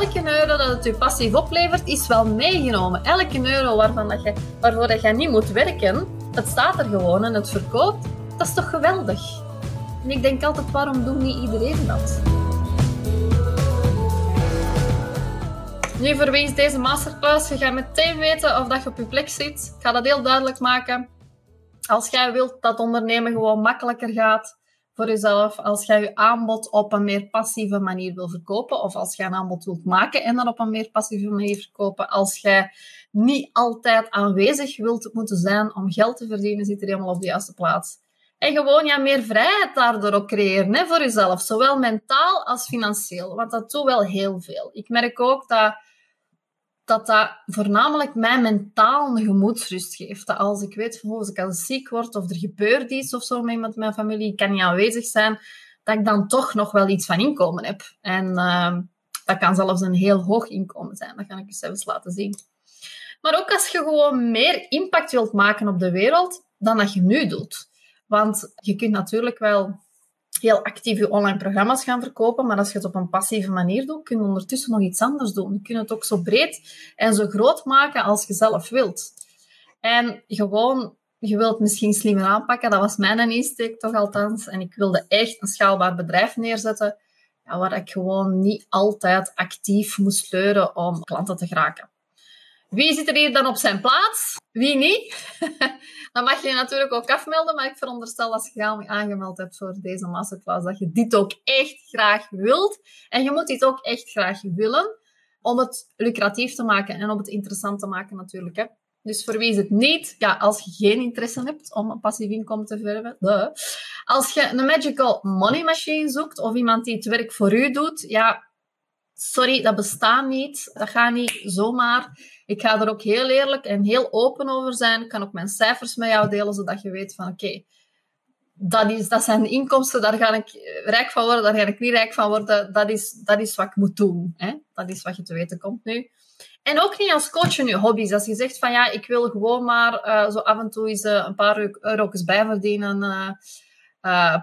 elke euro dat het je passief oplevert, is wel meegenomen. Elke euro waarvan dat je, waarvoor dat je niet moet werken, het staat er gewoon en het verkoopt. Dat is toch geweldig? En ik denk altijd, waarom doet niet iedereen dat? Nu, voor wie is deze masterclass? Je gaat meteen weten of dat je op je plek zit. Ik ga dat heel duidelijk maken. Als jij wilt dat ondernemen gewoon makkelijker gaat voor jezelf, als jij je aanbod op een meer passieve manier wil verkopen, of als jij een aanbod wilt maken en dan op een meer passieve manier verkopen, als jij niet altijd aanwezig wilt moeten zijn om geld te verdienen, zit er helemaal op de juiste plaats. En gewoon ja, meer vrijheid daardoor ook creëren hè, voor jezelf, zowel mentaal als financieel. Want dat doet wel heel veel. Ik merk ook dat dat dat voornamelijk mij mentaal een gemoedsrust geeft. Dat als ik weet, van, oh, als ik als ziek word of er gebeurt iets of zo met mijn familie, ik kan niet aanwezig zijn, dat ik dan toch nog wel iets van inkomen heb. En uh, dat kan zelfs een heel hoog inkomen zijn. Dat kan ik je zelfs laten zien. Maar ook als je gewoon meer impact wilt maken op de wereld dan dat je nu doet. Want je kunt natuurlijk wel heel actief je online programma's gaan verkopen, maar als je het op een passieve manier doet, kun je ondertussen nog iets anders doen. Je kunt het ook zo breed en zo groot maken als je zelf wilt. En gewoon, je wilt misschien slimmer aanpakken, dat was mijn insteek toch althans. En ik wilde echt een schaalbaar bedrijf neerzetten, ja, waar ik gewoon niet altijd actief moest sleuren om klanten te geraken. Wie zit er hier dan op zijn plaats? Wie niet? dan mag je je natuurlijk ook afmelden, maar ik veronderstel als je je aangemeld hebt voor deze masterclass, dat je dit ook echt graag wilt. En je moet dit ook echt graag willen om het lucratief te maken en om het interessant te maken natuurlijk. Hè. Dus voor wie is het niet? Ja, als je geen interesse hebt om een passief inkomen te verwerven. Als je een magical money machine zoekt of iemand die het werk voor u doet, ja, sorry, dat bestaat niet. Dat gaat niet zomaar. Ik ga er ook heel eerlijk en heel open over zijn. Ik kan ook mijn cijfers met jou delen, zodat je weet van oké, dat, is, dat zijn inkomsten, daar ga ik rijk van worden, daar ga ik niet rijk van worden. Dat is, dat is wat ik moet doen. Hè? Dat is wat je te weten komt nu. En ook niet als coach in je hobby's. Als je zegt van ja, ik wil gewoon maar uh, zo af en toe eens uh, een paar euro's bijverdienen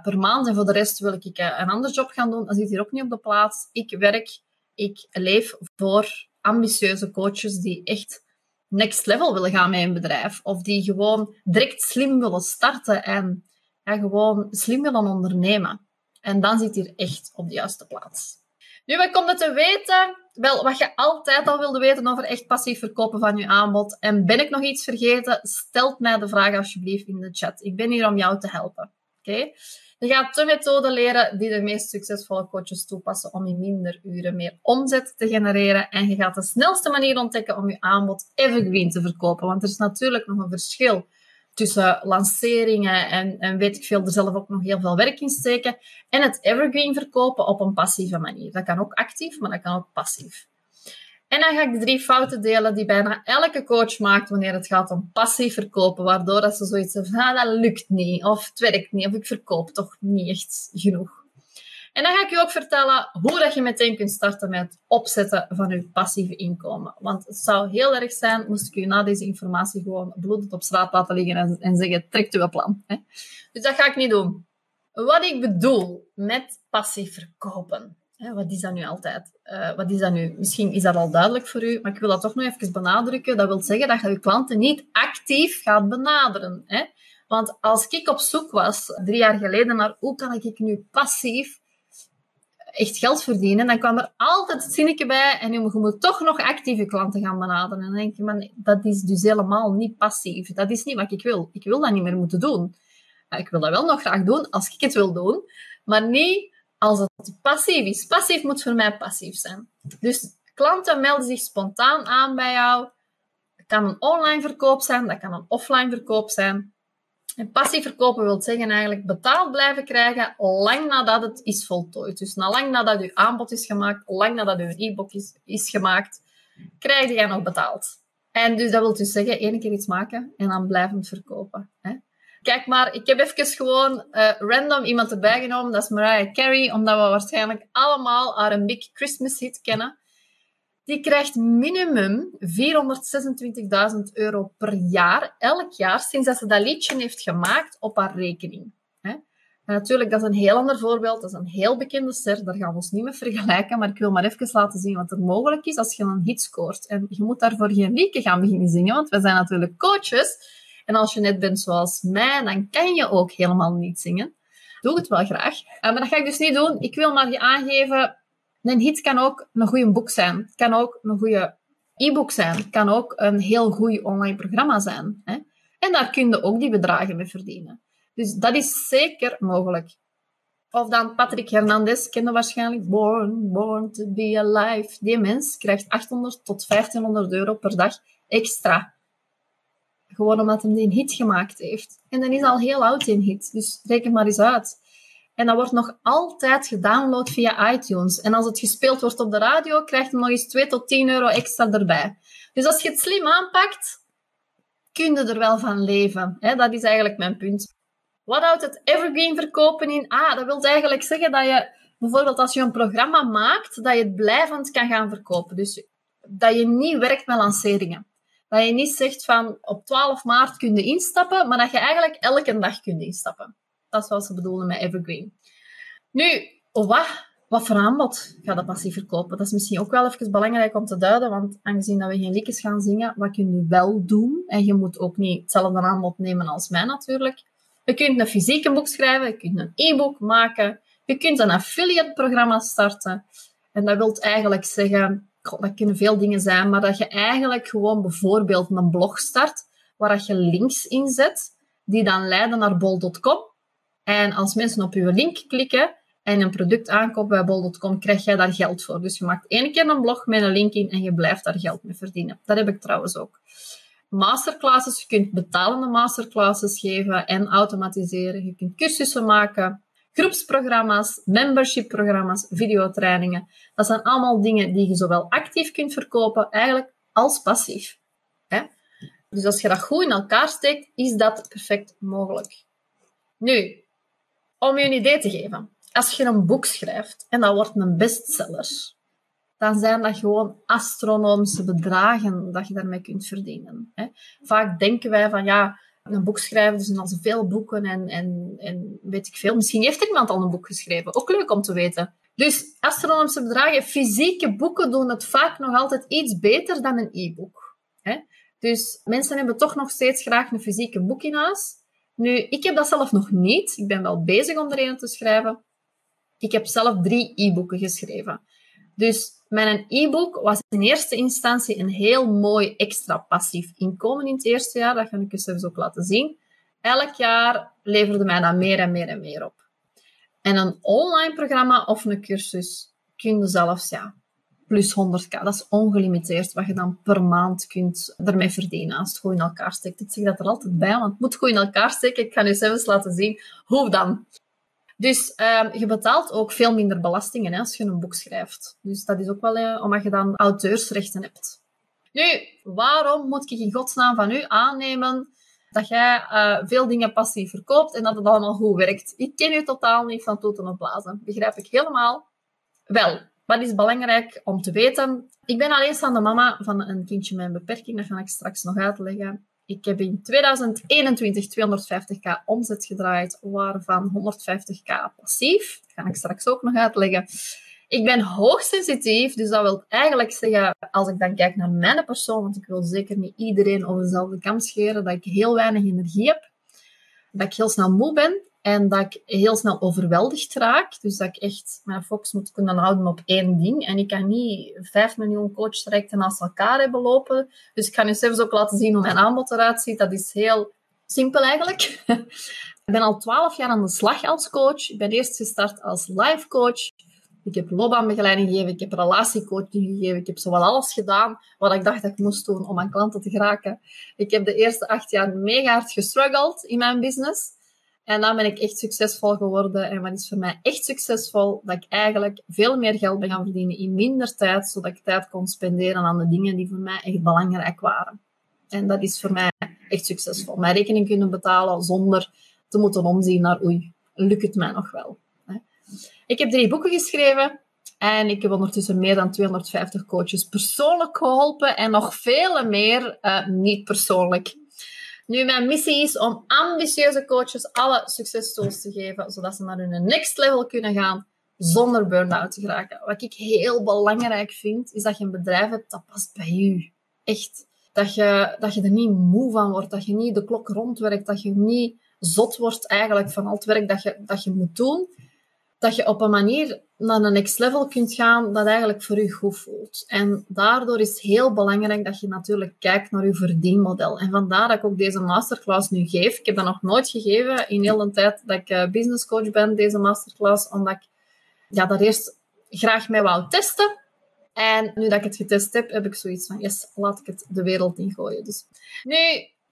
per maand. En voor de rest wil ik een ander job gaan doen. Dan zit hier ook niet op de plaats. Ik werk, ik leef voor ambitieuze coaches die echt next level willen gaan met een bedrijf. Of die gewoon direct slim willen starten en ja, gewoon slim willen ondernemen. En dan zit hier echt op de juiste plaats. Nu, wat komt het te weten? Wel, wat je altijd al wilde weten over echt passief verkopen van je aanbod. En ben ik nog iets vergeten? Stel mij de vraag alsjeblieft in de chat. Ik ben hier om jou te helpen. Oké? Je gaat de methode leren die de meest succesvolle coaches toepassen om in minder uren meer omzet te genereren. En je gaat de snelste manier ontdekken om je aanbod evergreen te verkopen. Want er is natuurlijk nog een verschil tussen lanceringen en, en weet ik veel, er zelf ook nog heel veel werk in steken. En het evergreen verkopen op een passieve manier. Dat kan ook actief, maar dat kan ook passief. En dan ga ik de drie fouten delen die bijna elke coach maakt wanneer het gaat om passief verkopen, waardoor dat ze zoiets van, ah, dat lukt niet, of het werkt niet, of ik verkoop toch niet echt genoeg. En dan ga ik je ook vertellen hoe dat je meteen kunt starten met het opzetten van je passieve inkomen. Want het zou heel erg zijn, moest ik je na deze informatie gewoon bloedend op straat laten liggen en, en zeggen, trek uw plan. Hè? Dus dat ga ik niet doen. Wat ik bedoel met passief verkopen wat is dat nu altijd? Uh, wat is dat nu? Misschien is dat al duidelijk voor u, maar ik wil dat toch nog even benadrukken. Dat wil zeggen dat je je klanten niet actief gaat benaderen. Hè? Want als ik op zoek was, drie jaar geleden, naar hoe kan ik nu passief echt geld verdienen, dan kwam er altijd het zinnetje bij en je moet toch nog actieve klanten gaan benaderen. En dan denk je, man, dat is dus helemaal niet passief. Dat is niet wat ik wil. Ik wil dat niet meer moeten doen. Ik wil dat wel nog graag doen als ik het wil doen, maar niet als het passief is. Passief moet voor mij passief zijn. Dus klanten melden zich spontaan aan bij jou. Dat kan een online verkoop zijn, dat kan een offline verkoop zijn. En passief verkopen wil zeggen eigenlijk betaald blijven krijgen lang nadat het is voltooid. Dus na lang nadat uw aanbod is gemaakt, lang nadat uw e-book is, is gemaakt, krijg je nog betaald. En dus dat wil dus zeggen, één keer iets maken en dan blijvend verkopen. Hè? Kijk maar, ik heb even gewoon uh, random iemand erbij genomen. Dat is Mariah Carey, omdat we waarschijnlijk allemaal haar een Big Christmas hit kennen. Die krijgt minimum 426.000 euro per jaar, elk jaar, sinds dat ze dat liedje heeft gemaakt op haar rekening. En natuurlijk, dat is een heel ander voorbeeld. Dat is een heel bekende ster. Daar gaan we ons niet mee vergelijken. Maar ik wil maar even laten zien wat er mogelijk is als je een hit scoort. En je moet daarvoor geen liedje gaan beginnen zingen, want we zijn natuurlijk coaches. En als je net bent zoals mij, dan kan je ook helemaal niet zingen. Doe het wel graag. Eh, maar dat ga ik dus niet doen. Ik wil maar je aangeven, een hit kan ook een goede boek zijn. Het kan ook een goede e-book zijn. Het kan ook een heel goed online programma zijn. Hè? En daar kun je ook die bedragen mee verdienen. Dus dat is zeker mogelijk. Of dan Patrick Hernandez, kende waarschijnlijk Born, Born to be Alive. Die mens krijgt 800 tot 1500 euro per dag extra. Gewoon omdat hij een hit gemaakt heeft. En dan is al heel oud, in hit. Dus reken maar eens uit. En dat wordt nog altijd gedownload via iTunes. En als het gespeeld wordt op de radio, krijgt hij nog eens 2 tot 10 euro extra erbij. Dus als je het slim aanpakt, kun je er wel van leven. Dat is eigenlijk mijn punt. Wat houdt het evergreen verkopen in? Ah, dat wil eigenlijk zeggen dat je bijvoorbeeld als je een programma maakt, dat je het blijvend kan gaan verkopen. Dus dat je niet werkt met lanceringen. Dat je niet zegt van op 12 maart kun je instappen, maar dat je eigenlijk elke dag kunt instappen. Dat is wat ze bedoelen met evergreen. Nu, wat, wat voor aanbod gaat dat passief verkopen? Dat is misschien ook wel even belangrijk om te duiden, want aangezien dat we geen liedjes gaan zingen, wat kun je wel doen? En je moet ook niet hetzelfde aanbod nemen als mij natuurlijk. Je kunt een fysieke boek schrijven, je kunt een e-book maken, je kunt een affiliate-programma starten. En dat wil eigenlijk zeggen, dat kunnen veel dingen zijn, maar dat je eigenlijk gewoon bijvoorbeeld een blog start, waar je links inzet, die dan leiden naar bol.com. En als mensen op je link klikken en een product aankopen bij bol.com, krijg jij daar geld voor. Dus je maakt één keer een blog met een link in en je blijft daar geld mee verdienen. Dat heb ik trouwens ook masterclasses. Je kunt betalende masterclasses geven en automatiseren. Je kunt cursussen maken, groepsprogramma's, membership-programma's, videotrainingen. Dat zijn allemaal dingen die je zowel actief kunt verkopen, eigenlijk, als passief. Hè? Dus als je dat goed in elkaar steekt, is dat perfect mogelijk. Nu, om je een idee te geven. Als je een boek schrijft en dat wordt een bestseller, dan zijn dat gewoon astronomische bedragen dat je daarmee kunt verdienen. Hè. Vaak denken wij van, ja, een boek schrijven, dus al zoveel boeken en, en, en weet ik veel. Misschien heeft er iemand al een boek geschreven. Ook leuk om te weten. Dus astronomische bedragen, fysieke boeken doen het vaak nog altijd iets beter dan een e-book. Dus mensen hebben toch nog steeds graag een fysieke boek in huis. Nu, ik heb dat zelf nog niet. Ik ben wel bezig om er een te schrijven. Ik heb zelf drie e-boeken geschreven. Dus mijn e-book was in eerste instantie een heel mooi extra passief inkomen in het eerste jaar. Dat ga ik eens even ook laten zien. Elk jaar leverde mij dat meer en meer en meer op. En een online programma of een cursus kun je zelfs, ja, plus 100k. Dat is ongelimiteerd wat je dan per maand kunt ermee verdienen als het goed in elkaar steekt. Ik zeg dat er altijd bij, want het moet goed in elkaar steken. Ik ga nu zelfs laten zien hoe dan. Dus uh, je betaalt ook veel minder belastingen hè, als je een boek schrijft. Dus dat is ook wel uh, omdat je dan auteursrechten hebt. Nu, waarom moet ik in godsnaam van u aannemen dat jij uh, veel dingen passief verkoopt en dat het allemaal goed werkt? Ik ken u totaal niet van toeten of blazen. Begrijp ik helemaal. Wel, wat is belangrijk om te weten? Ik ben alleenstaande mama van een kindje met een beperking. Dat ga ik straks nog uitleggen. Ik heb in 2021 250k omzet gedraaid, waarvan 150k passief. Dat ga ik straks ook nog uitleggen. Ik ben hoogsensitief, dus dat wil eigenlijk zeggen, als ik dan kijk naar mijn persoon, want ik wil zeker niet iedereen over dezelfde kam scheren, dat ik heel weinig energie heb, dat ik heel snel moe ben en dat ik heel snel overweldigd raak. Dus dat ik echt mijn focus moet kunnen houden op één ding. En ik kan niet vijf miljoen coachtrajecten naast elkaar hebben lopen. Dus ik ga nu zelfs ook laten zien hoe mijn aanbod eruit ziet. Dat is heel simpel eigenlijk. ik ben al twaalf jaar aan de slag als coach. Ik ben eerst gestart als life coach. Ik heb loopbaanbegeleiding gegeven, ik heb relatiecoaching gegeven, ik heb zowel alles gedaan wat ik dacht dat ik moest doen om aan klanten te geraken. Ik heb de eerste acht jaar mega hard gestruggeld in mijn business. En dan ben ik echt succesvol geworden. En wat is voor mij echt succesvol? Dat ik eigenlijk veel meer geld ben gaan verdienen in minder tijd, zodat ik tijd kon spenderen aan de dingen die voor mij echt belangrijk waren. En dat is voor mij echt succesvol. Mijn rekening kunnen betalen zonder te moeten omzien naar oei, lukt het mij nog wel? Ik heb drie boeken geschreven en ik heb ondertussen meer dan 250 coaches persoonlijk geholpen en nog vele meer uh, niet persoonlijk. Nu, mijn missie is om ambitieuze coaches alle succestools te geven, zodat ze naar hun next level kunnen gaan zonder burn-out te geraken. Wat ik heel belangrijk vind, is dat je een bedrijf hebt dat past bij je. Echt. Dat je, dat je er niet moe van wordt, dat je niet de klok rondwerkt, dat je niet zot wordt eigenlijk van al het werk dat je, dat je moet doen. Dat je op een manier naar een next level kunt gaan dat eigenlijk voor je goed voelt. En daardoor is het heel belangrijk dat je natuurlijk kijkt naar je verdienmodel. En vandaar dat ik ook deze masterclass nu geef. Ik heb dat nog nooit gegeven in heel de tijd dat ik eh, business coach ben, deze masterclass, omdat ik ja, dat eerst graag mee wou testen. En nu dat ik het getest heb, heb ik zoiets van, yes, laat ik het de wereld ingooien. Dus nu,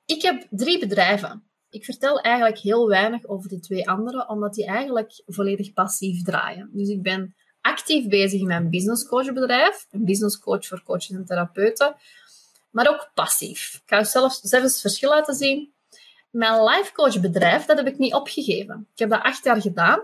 ik heb drie bedrijven. Ik vertel eigenlijk heel weinig over die twee andere, omdat die eigenlijk volledig passief draaien. Dus ik ben actief bezig in mijn business coachbedrijf, een business coach voor coaches en therapeuten, maar ook passief. Ik ga zelfs, zelfs het verschil laten zien. Mijn life coach bedrijf, dat heb ik niet opgegeven. Ik heb dat acht jaar gedaan.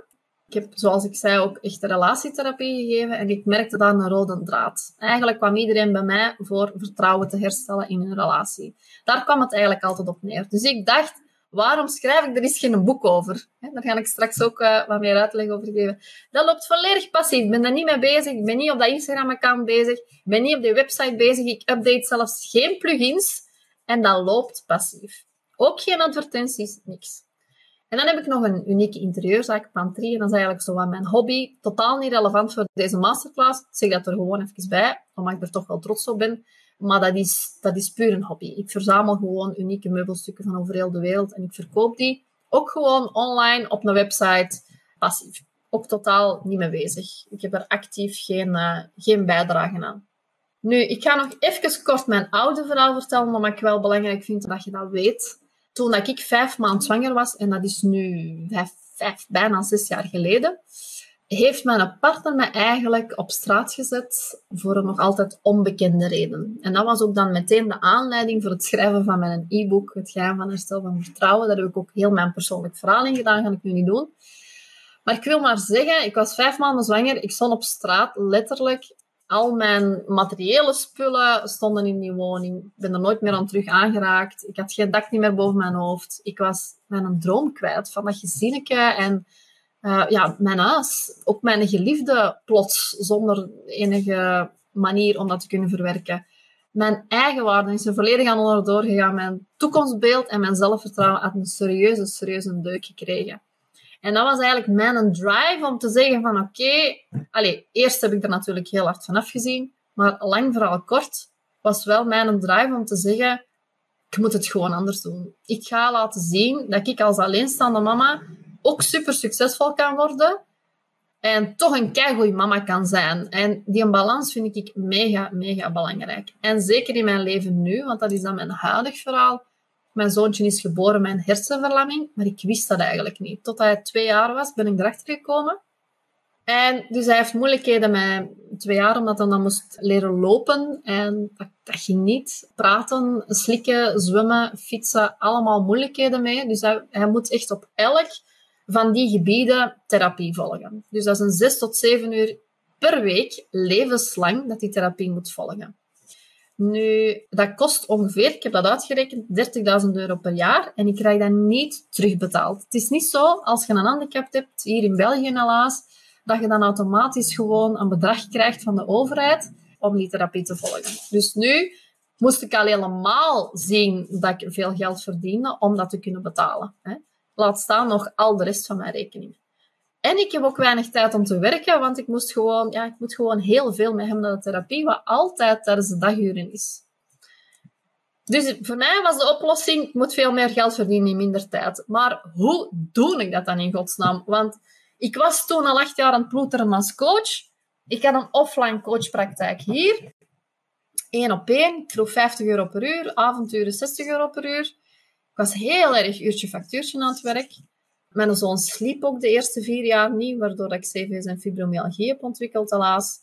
Ik heb, zoals ik zei, ook echt relatietherapie gegeven en ik merkte daar een rode draad. Eigenlijk kwam iedereen bij mij voor vertrouwen te herstellen in een relatie. Daar kwam het eigenlijk altijd op neer. Dus ik dacht, waarom schrijf ik er eens geen boek over? Daar ga ik straks ook uh, wat meer uitleg over geven. Dat loopt volledig passief. Ik ben daar niet mee bezig. Ik ben niet op dat Instagram-account bezig. Ik ben niet op die website bezig. Ik update zelfs geen plugins. En dat loopt passief. Ook geen advertenties, niks. En dan heb ik nog een unieke interieurzaak, Pantry. En dat is eigenlijk zo wat mijn hobby. Totaal niet relevant voor deze masterclass. Ik zeg dat er gewoon even bij, omdat ik er toch wel trots op ben. Maar dat is, dat is puur een hobby. Ik verzamel gewoon unieke meubelstukken van over heel de wereld en ik verkoop die ook gewoon online op een website passief. Ook totaal niet mee bezig. Ik heb er actief geen, uh, geen bijdrage aan. Nu, ik ga nog even kort mijn oude verhaal vertellen, omdat ik wel belangrijk vind dat je dat weet toen dat ik vijf maanden zwanger was, en dat is nu vijf, bijna zes jaar geleden, heeft mijn partner me eigenlijk op straat gezet voor een nog altijd onbekende reden. En dat was ook dan meteen de aanleiding voor het schrijven van mijn e-book, Het geheim van herstel van vertrouwen. Daar heb ik ook heel mijn persoonlijk verhaal in gedaan, ga ik nu niet doen. Maar ik wil maar zeggen, ik was vijf maanden zwanger, ik stond op straat, letterlijk al mijn materiële spullen stonden in die woning. Ik ben er nooit meer aan terug aangeraakt. Ik had geen dak niet meer boven mijn hoofd. Ik was mijn droom kwijt van dat gezinnetje en uh, ja, mijn huis. Ook mijn geliefde plots, zonder enige manier om dat te kunnen verwerken. Mijn eigen waarde is er volledig aan onderdoor gegaan. Mijn toekomstbeeld en mijn zelfvertrouwen had een serieuze, serieuze deuk gekregen. En dat was eigenlijk mijn drive om te zeggen van oké, eerst heb ik er natuurlijk heel hard vanaf gezien, maar lang vooral kort was wel mijn drive om te zeggen, ik moet het gewoon anders doen. Ik ga laten zien dat ik als alleenstaande mama ook super succesvol kan worden en toch een keigoeie mama kan zijn. En die balans vind ik mega, mega belangrijk. En zeker in mijn leven nu, want dat is dan mijn huidig verhaal, mijn zoontje is geboren met een hersenverlamming, maar ik wist dat eigenlijk niet. Tot hij twee jaar was, ben ik erachter gekomen. En dus hij heeft moeilijkheden met twee jaar, omdat hij dan moest leren lopen. En dat, dat ging niet. Praten, slikken, zwemmen, fietsen, allemaal moeilijkheden mee. Dus hij moet echt op elk van die gebieden therapie volgen. Dus dat is een zes tot zeven uur per week, levenslang, dat die therapie moet volgen. Nu, dat kost ongeveer, ik heb dat uitgerekend, 30.000 euro per jaar en ik krijg dat niet terugbetaald. Het is niet zo, als je een handicap hebt, hier in België helaas, dat je dan automatisch gewoon een bedrag krijgt van de overheid om die therapie te volgen. Dus nu moest ik al helemaal zien dat ik veel geld verdiende om dat te kunnen betalen. Laat staan nog al de rest van mijn rekening. En ik heb ook weinig tijd om te werken, want ik moest gewoon, ja, ik moet gewoon heel veel met hem naar de therapie, wat altijd tijdens de daguren is. Dus voor mij was de oplossing, ik moet veel meer geld verdienen in minder tijd. Maar hoe doe ik dat dan in godsnaam? Want ik was toen al acht jaar aan het ploeteren als coach. Ik had een offline coachpraktijk hier. Eén op één. Ik vroeg 50 euro per uur, avonturen 60 euro per uur. Ik was heel erg uurtje factuurtje aan het werk. Mijn zoon sliep ook de eerste vier jaar niet, waardoor ik CV's en fibromyalgie heb ontwikkeld, helaas.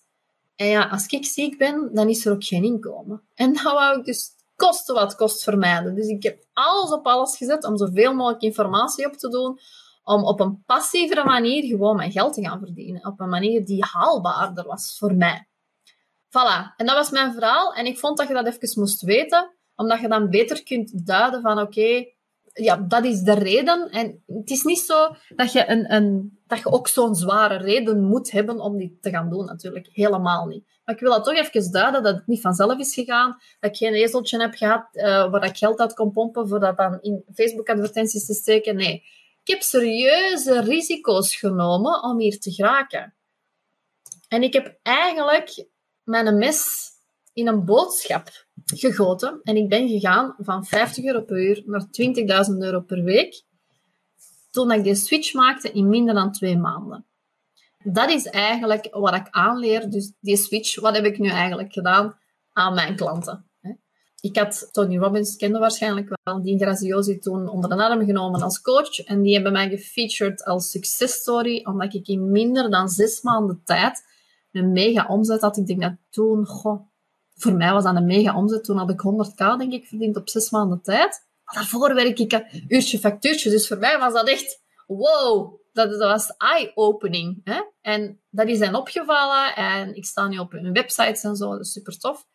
En ja, als ik ziek ben, dan is er ook geen inkomen. En dat wou ik dus kosten wat kost vermijden. Dus ik heb alles op alles gezet om zoveel mogelijk informatie op te doen, om op een passievere manier gewoon mijn geld te gaan verdienen. Op een manier die haalbaarder was voor mij. Voilà. En dat was mijn verhaal. En ik vond dat je dat even moest weten, omdat je dan beter kunt duiden van oké, ja, dat is de reden. En het is niet zo dat je, een, een, dat je ook zo'n zware reden moet hebben om dit te gaan doen, natuurlijk. Helemaal niet. Maar ik wil dat toch even duiden, dat het niet vanzelf is gegaan. Dat ik geen ezeltje heb gehad uh, waar ik geld uit kon pompen voor dat dan in Facebook-advertenties te steken. Nee, ik heb serieuze risico's genomen om hier te geraken. En ik heb eigenlijk mijn mes in een boodschap gegoten. En ik ben gegaan van 50 euro per uur naar 20.000 euro per week. Toen ik die switch maakte in minder dan twee maanden. Dat is eigenlijk wat ik aanleer. Dus die switch, wat heb ik nu eigenlijk gedaan aan mijn klanten? Ik had Tony Robbins, kende waarschijnlijk wel, die Graziosi toen onder de arm genomen als coach. En die hebben mij gefeatured als success story, omdat ik in minder dan zes maanden tijd een mega omzet had. Ik denk dat toen, goh, voor mij was dat een mega omzet. Toen had ik 100k, denk ik, verdiend op zes maanden tijd. Maar daarvoor werk ik een uurtje factuurtje. Dus voor mij was dat echt, wow, dat, was eye-opening. En dat is hen opgevallen. En ik sta nu op hun websites en zo. Is super tof.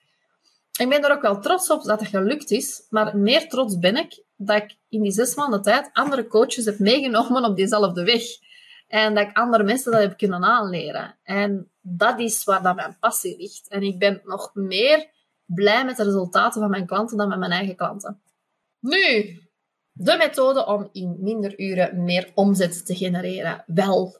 Ik ben er ook wel trots op dat het gelukt is. Maar meer trots ben ik dat ik in die zes maanden tijd andere coaches heb meegenomen op diezelfde weg. En dat ik andere mensen dat heb kunnen aanleren. En dat is waar dat mijn passie ligt. En ik ben nog meer blij met de resultaten van mijn klanten dan met mijn eigen klanten. Nu, de methode om in minder uren meer omzet te genereren. Wel,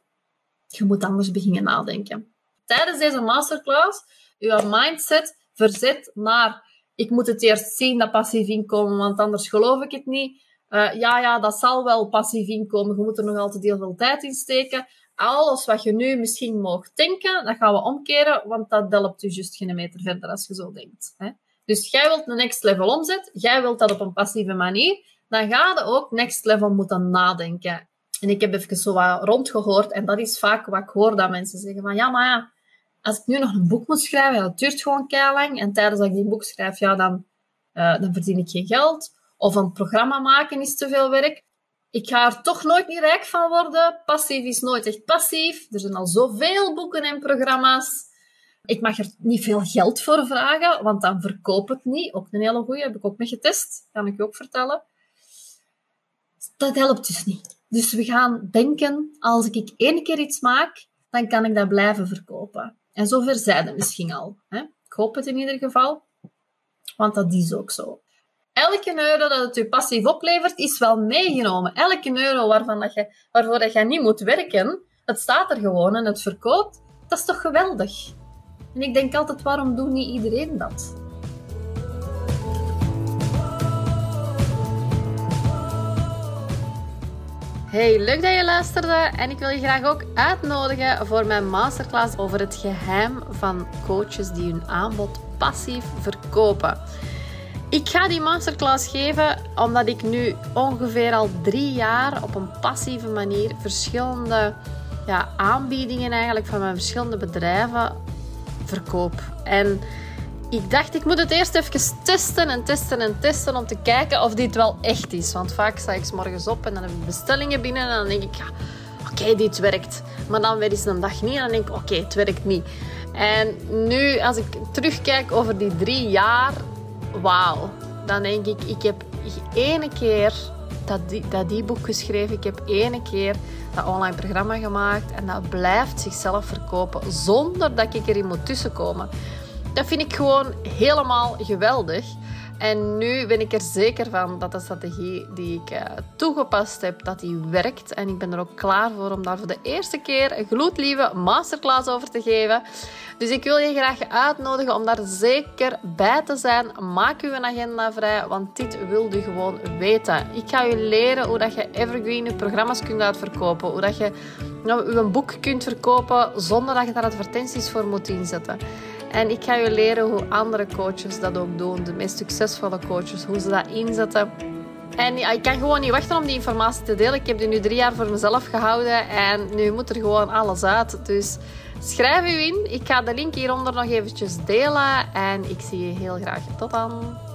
je moet anders beginnen nadenken. Tijdens deze masterclass, je mindset verzet naar ik moet het eerst zien, dat passief inkomen, want anders geloof ik het niet. Uh, ja, ja, dat zal wel passief inkomen. Je moet er nog altijd heel veel tijd in steken. Alles wat je nu misschien mag denken, dat gaan we omkeren, want dat helpt u juist geen meter verder als je zo denkt. Hè? Dus jij wilt een next level omzet, jij wilt dat op een passieve manier, dan ga je ook next level moeten nadenken. En ik heb even zo wat rondgehoord, en dat is vaak wat ik hoor dat mensen zeggen van, ja, maar ja, als ik nu nog een boek moet schrijven, dat duurt gewoon lang. En tijdens dat ik die boek schrijf, ja, dan, uh, dan verdien ik geen geld. Of een programma maken is te veel werk. Ik ga er toch nooit niet rijk van worden. Passief is nooit echt passief. Er zijn al zoveel boeken en programma's. Ik mag er niet veel geld voor vragen, want dan verkoop ik niet. Ook een hele goeie, heb ik ook mee getest. Kan ik je ook vertellen. Dat helpt dus niet. Dus we gaan denken, als ik één keer iets maak, dan kan ik dat blijven verkopen. En zover zijn misschien al. Hè? Ik hoop het in ieder geval, want dat is ook zo. Elke euro dat het je passief oplevert, is wel meegenomen. Elke euro waarvan dat je, waarvoor dat je niet moet werken, het staat er gewoon en het verkoopt. Dat is toch geweldig? En ik denk altijd, waarom doet niet iedereen dat? Hey, leuk dat je luisterde en ik wil je graag ook uitnodigen voor mijn masterclass over het geheim van coaches die hun aanbod passief verkopen. Ik ga die masterclass geven omdat ik nu ongeveer al drie jaar op een passieve manier verschillende ja, aanbiedingen eigenlijk van mijn verschillende bedrijven verkoop. En ik dacht, ik moet het eerst even testen en testen en testen om te kijken of dit wel echt is. Want vaak sta ik s morgens op en dan heb ik bestellingen binnen en dan denk ik, ja, oké, dit werkt. Maar dan weer eens een dag niet en dan denk ik, oké, het werkt niet. En nu, als ik terugkijk over die drie jaar, wauw. Dan denk ik, ik heb ene keer dat, die, dat die boek geschreven. Ik heb ene keer dat online programma gemaakt. En dat blijft zichzelf verkopen zonder dat ik erin moet tussenkomen. Dat vind ik gewoon helemaal geweldig. En nu ben ik er zeker van dat de strategie die ik uh, toegepast heb, dat die werkt. En ik ben er ook klaar voor om daar voor de eerste keer een gloedlieve masterclass over te geven. Dus ik wil je graag uitnodigen om daar zeker bij te zijn. Maak uw agenda vrij, want dit wil je gewoon weten. Ik ga je leren hoe dat je evergreen programma's kunt uitverkopen. Hoe dat je nou, je boek kunt verkopen zonder dat je daar advertenties voor moet inzetten. En ik ga je leren hoe andere coaches dat ook doen. De meest succesvolle coaches, hoe ze dat inzetten. En ik kan gewoon niet wachten om die informatie te delen. Ik heb die nu drie jaar voor mezelf gehouden en nu moet er gewoon alles uit. Dus schrijf u in. Ik ga de link hieronder nog eventjes delen en ik zie je heel graag. Tot dan.